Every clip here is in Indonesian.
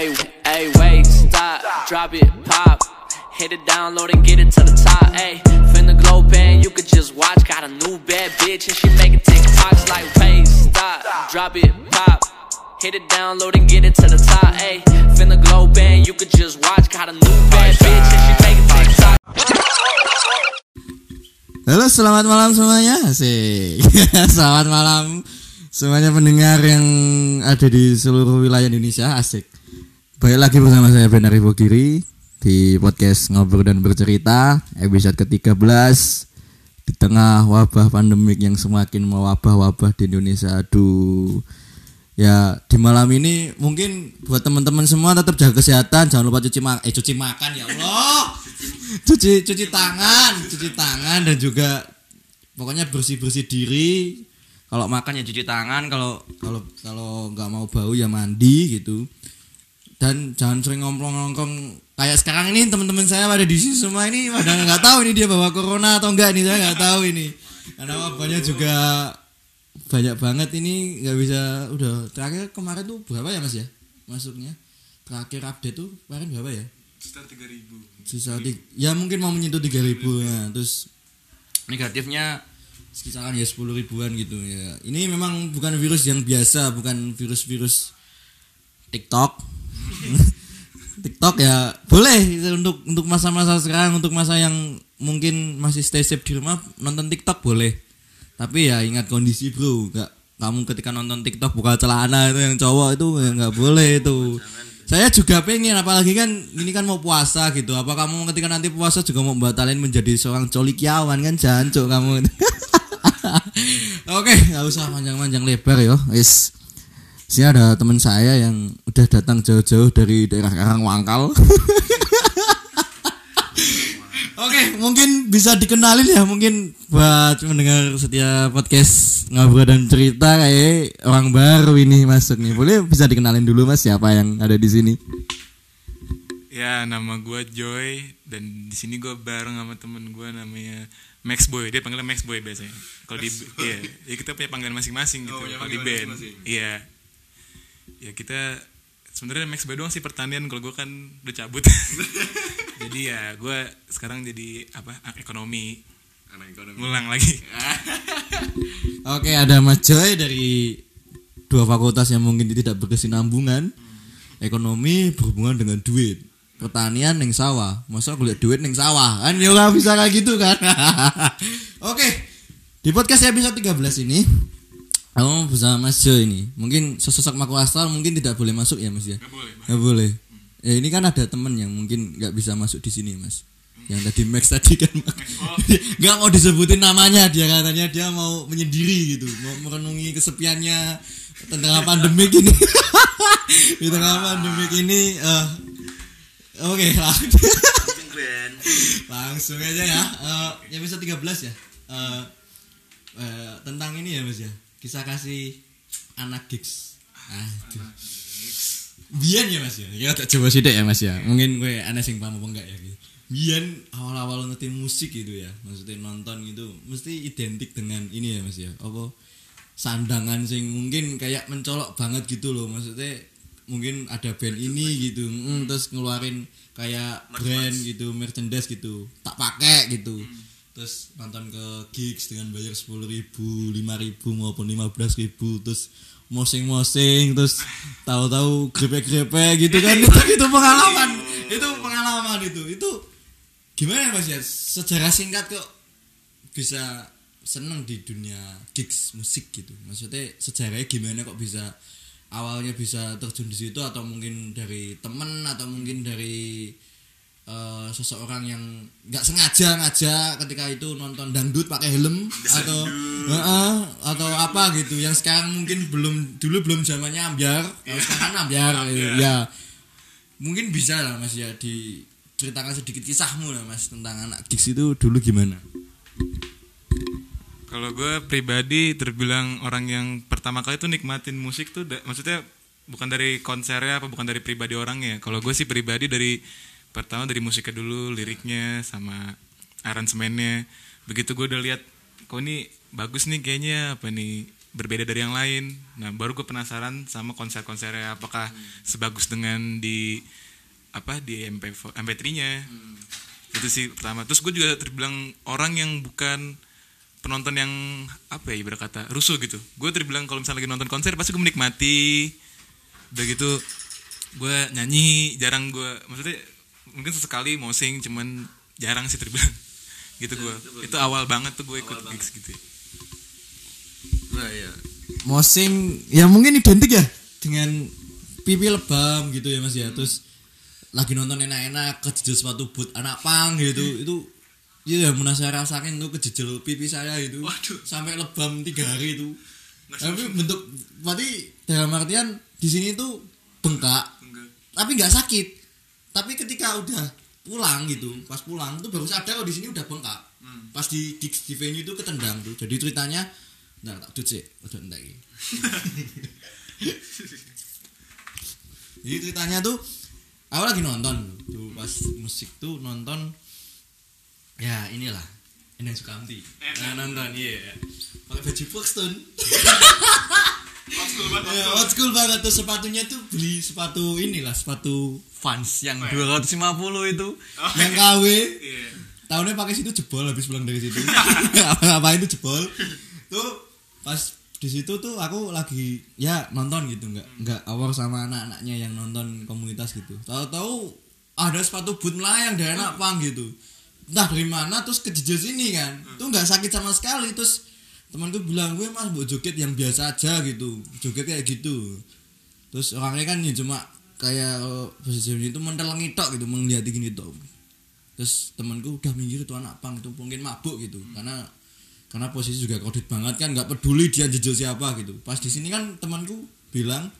Hey, hey, wait, stop, drop it, pop. Hit it, download and get it to the top. Hey, finna glow band, you could just watch. Got a new bad bitch and she making TikToks like, wait, stop, drop it, pop. Hit it, download and get it to the top. Hey, finna glow band, you could just watch. Got a new bad bitch and she making TikToks. Halo, selamat malam semuanya. Asik. selamat malam semuanya pendengar yang ada di seluruh wilayah Indonesia. Asik. Baik lagi bersama saya Ben Arifo Giri di podcast Ngobrol dan Bercerita episode ke-13 di tengah wabah pandemik yang semakin mewabah-wabah di Indonesia. Aduh. Ya, di malam ini mungkin buat teman-teman semua tetap jaga kesehatan, jangan lupa cuci makan eh cuci makan ya Allah. cuci cuci tangan, cuci tangan dan juga pokoknya bersih-bersih diri. Kalau makan ya cuci tangan, kalau kalau kalau nggak mau bau ya mandi gitu. Dan jangan sering ngomong-ngomong kayak sekarang ini teman-teman saya pada di sini semua ini pada nggak tahu ini dia bawa corona atau enggak nih saya nggak tahu ini. Karena wabahnya juga banyak banget ini nggak bisa udah terakhir kemarin tuh berapa ya mas ya masuknya? Terakhir update tuh kemarin berapa ya? Sekitar 3000 sisa ti- ya mungkin mau menyentuh 3000 ya. Terus negatifnya sekitaran ya 10 ribuan gitu ya. Ini memang bukan virus yang biasa bukan virus-virus TikTok TikTok ya boleh untuk untuk masa-masa sekarang untuk masa yang mungkin masih stay safe di rumah nonton TikTok boleh. Tapi ya ingat kondisi bro. Nggak kamu ketika nonton TikTok buka celana itu yang cowok itu ya nggak boleh itu. Saya juga pengen apalagi kan ini kan mau puasa gitu. Apa kamu ketika nanti puasa juga mau batalin menjadi seorang colikiawan kan? Jancuk kamu. Oke nggak usah panjang-panjang lebar ya wis sini ada teman saya yang udah datang jauh-jauh dari daerah Karangwangkal. Oke, mungkin bisa dikenalin ya mungkin buat mendengar setiap podcast ngobrol dan cerita kayak orang baru ini masuk nih. Boleh bisa dikenalin dulu Mas siapa yang ada di sini? ya nama gue Joy dan di sini gue bareng sama temen gue namanya Max Boy. Dia panggilnya Max Boy biasanya. Kalau di iya ya kita punya panggilan masing-masing gitu kalau di band. iya ya kita sebenarnya Max Boy doang sih pertanian kalau gue kan udah cabut jadi ya gue sekarang jadi apa ekonomi ngulang lagi Oke, ada Mas Joy dari dua fakultas yang mungkin tidak berkesinambungan. Ekonomi berhubungan dengan duit. Pertanian neng sawah. Masa kuliah duit neng sawah? Kan ya nggak bisa kayak gitu kan. Oke. Di podcast episode 13 ini kamu bersama Mas Joy ini. Mungkin sesosok makhluk astral mungkin tidak boleh masuk ya Mas ya? Nggak boleh Nggak boleh. Ya ini kan ada temen yang mungkin nggak bisa masuk di sini Mas. Yang tadi Max tadi kan nggak mau disebutin namanya dia katanya dia mau menyendiri gitu, mau merenungi kesepiannya tengah pandemik ini. di tengah pandemik ini eh, oke lah. langsung aja ya. Eh, yang bisa 13 ya. Eh, eh, tentang ini ya Mas ya. Kisah kasih anak gigs. Aduh. Bian ya mas ya, ya tak coba sidik ya mas ya. Mungkin gue aneh sing paham apa enggak ya. Gitu. Bian awal-awal ngerti musik gitu ya, maksudnya nonton gitu, mesti identik dengan ini ya mas ya. Apa sandangan sing mungkin kayak mencolok banget gitu loh, maksudnya mungkin ada band ini gitu, mm, terus ngeluarin kayak brand gitu, merchandise gitu, tak pakai gitu. Terus nonton ke gigs dengan bayar sepuluh ribu, lima ribu maupun lima belas ribu, terus mosing-mosing terus tahu-tahu grepe-grepe gitu kan. Itu itu pengalaman itu pengalaman itu. Itu gimana mas ya sejarah singkat kok bisa seneng di dunia gigs musik gitu. Maksudnya sejarahnya gimana kok bisa awalnya bisa terjun di situ atau mungkin dari temen atau mungkin dari eh, seseorang yang nggak sengaja ngajak ketika itu nonton dangdut pakai helm atau Heeh, atau apa gitu. Yang sekarang mungkin belum dulu belum zamannya ambiar kalau sekarang kan ambiar gitu. ya. Mungkin bisa lah mas ya diceritakan sedikit kisahmu lah mas tentang anak gigs itu dulu gimana? Kalau gue pribadi terbilang orang yang pertama kali tuh nikmatin musik tuh, da- maksudnya bukan dari konsernya apa bukan dari pribadi orangnya. Kalau gue sih pribadi dari pertama dari musiknya dulu, liriknya sama aransemennya. Begitu gue udah lihat, kok ini bagus nih kayaknya apa nih berbeda dari yang lain. Nah baru gue penasaran sama konser-konsernya apakah sebagus dengan di apa di MP MP3-nya itu sih pertama. Terus gue juga terbilang orang yang bukan penonton yang apa ya berkata rusuh gitu. Gue terbilang kalau misalnya lagi nonton konser pasti gue menikmati. Udah gitu gue nyanyi jarang gue maksudnya mungkin sesekali mau sing cuman jarang sih terbilang. Gitu gue itu awal banget tuh gue ikut gigs gitu. Nah, ya. Mosing ya mungkin identik ya dengan pipi lebam gitu ya Mas ya. Terus lagi nonton enak-enak kejejel sepatu boot anak pang gitu. Itu Iya yang pernah saya rasakan tuh kejejel pipi saya itu. Sampai lebam tiga hari itu. Tapi bentuk berarti dalam artian di sini tuh bengkak, tapi nggak sakit. Tapi ketika udah pulang gitu, pas pulang tuh baru sadar kalau di sini udah bengkak. Pas di gigs di venue itu ketendang tuh. Jadi ceritanya Ntar tak dut sih, udah entek iki. Jadi ceritanya tuh aku lagi nonton tuh pas musik tuh nonton ya inilah Endang Sukamti. Nah, nonton iya. Pakai baju Buxton. Ya, old school banget tuh sepatunya tuh beli sepatu inilah sepatu Vans yang 250 itu. Yang KW. Tahunnya pakai situ jebol habis pulang dari situ. Apa itu jebol? Tuh pas di situ tuh aku lagi ya nonton gitu nggak nggak awal sama anak-anaknya yang nonton komunitas gitu. Tahu-tahu ada sepatu boot melayang dari anak pang gitu. Entah dari mana terus kejejel sini kan. Tuh nggak sakit sama sekali terus temanku bilang gue mas buat joget yang biasa aja gitu. Joget kayak gitu. Terus orangnya kan ya cuma kayak oh, posisi itu mentelengi tok gitu melihat gini tok. Terus temanku udah minggir tuh anak pang itu mungkin mabuk gitu. Karena karena posisi juga kredit banget kan nggak peduli dia jejel siapa gitu. Pas di sini kan temanku bilang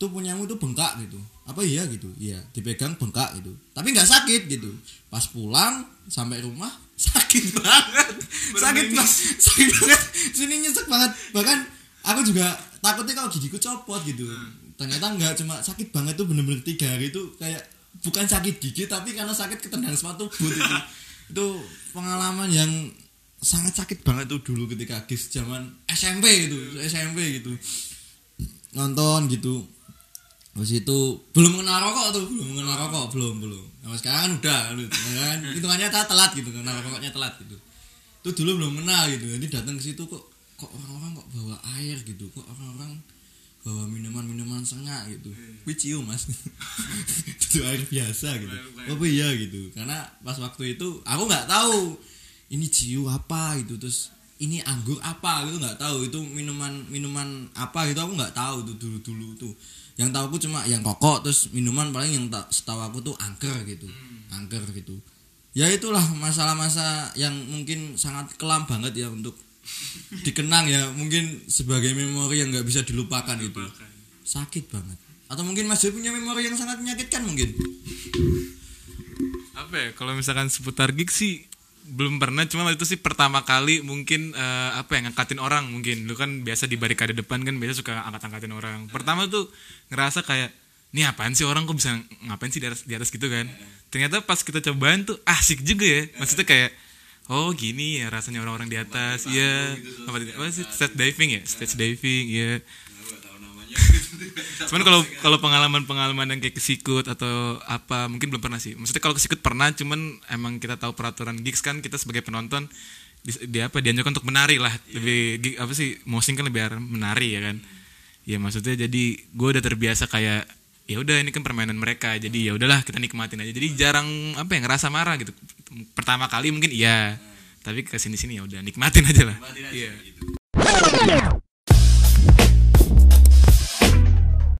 tuh punyamu tuh bengkak gitu apa iya gitu? Iya dipegang bengkak gitu. Tapi nggak sakit gitu. Pas pulang sampai rumah sakit banget. Sakit banget sakit banget. Sini nyesek banget. Bahkan aku juga takutnya kalau gigiku copot gitu. Ternyata nggak cuma sakit banget tuh bener-bener tiga hari itu kayak bukan sakit gigi tapi karena sakit ketendang sepatu boot itu. Itu pengalaman yang sangat sakit banget tuh dulu ketika gigs zaman SMP gitu SMP gitu. Nonton gitu Habis itu belum kenal rokok tuh, belum kenal rokok, belum belum. Nah, sekarang kan udah, kan. Hitungannya tak telat gitu, kenal rokoknya telat gitu. Itu dulu belum kenal gitu, jadi datang ke situ kok kok orang-orang kok bawa air gitu, kok orang-orang bawa minuman-minuman sengak gitu. Wih cium mas, itu air biasa gitu. Oh iya gitu, karena pas waktu itu aku nggak tahu ini ciu apa gitu, terus ini anggur apa? Gitu nggak tahu. Itu minuman minuman apa gitu? Aku nggak tahu tuh dulu dulu tuh yang tahu aku cuma yang rokok terus minuman paling yang tak setahu aku tuh angker gitu. Angker gitu. Ya itulah masalah-masa yang mungkin sangat kelam banget ya untuk dikenang ya. Mungkin sebagai memori yang nggak bisa dilupakan itu sakit banget. Atau mungkin Mas Joy punya memori yang sangat menyakitkan mungkin. Apa ya kalau misalkan seputar gig sih belum pernah cuma waktu itu sih pertama kali mungkin eh, apa ya ngangkatin orang mungkin. Lu kan biasa di barikade depan kan biasa suka angkat-angkatin orang. Pertama tuh ngerasa kayak ini apaan sih orang? Kok bisa ngapain sih di atas, di atas gitu kan? Ternyata pas kita cobain tuh asik juga ya. Maksudnya kayak oh gini ya rasanya orang-orang di atas. Iya. apa, apa sih? Stage diving ya? Stage diving ya cuman kalau kalau pengalaman pengalaman yang kayak kesikut atau apa mungkin belum pernah sih. Maksudnya kalau kesikut pernah cuman emang kita tahu peraturan gigs kan kita sebagai penonton di, di apa dianjurkan untuk menari lah. Lebih gig, apa sih mosing kan lebih menari ya kan? Ya maksudnya jadi gue udah terbiasa kayak ya udah ini kan permainan mereka. Jadi ya udahlah kita nikmatin aja. Jadi jarang apa ya ngerasa marah gitu. Pertama kali mungkin iya tapi ke sini sini ya udah nikmatin aja lah. Iya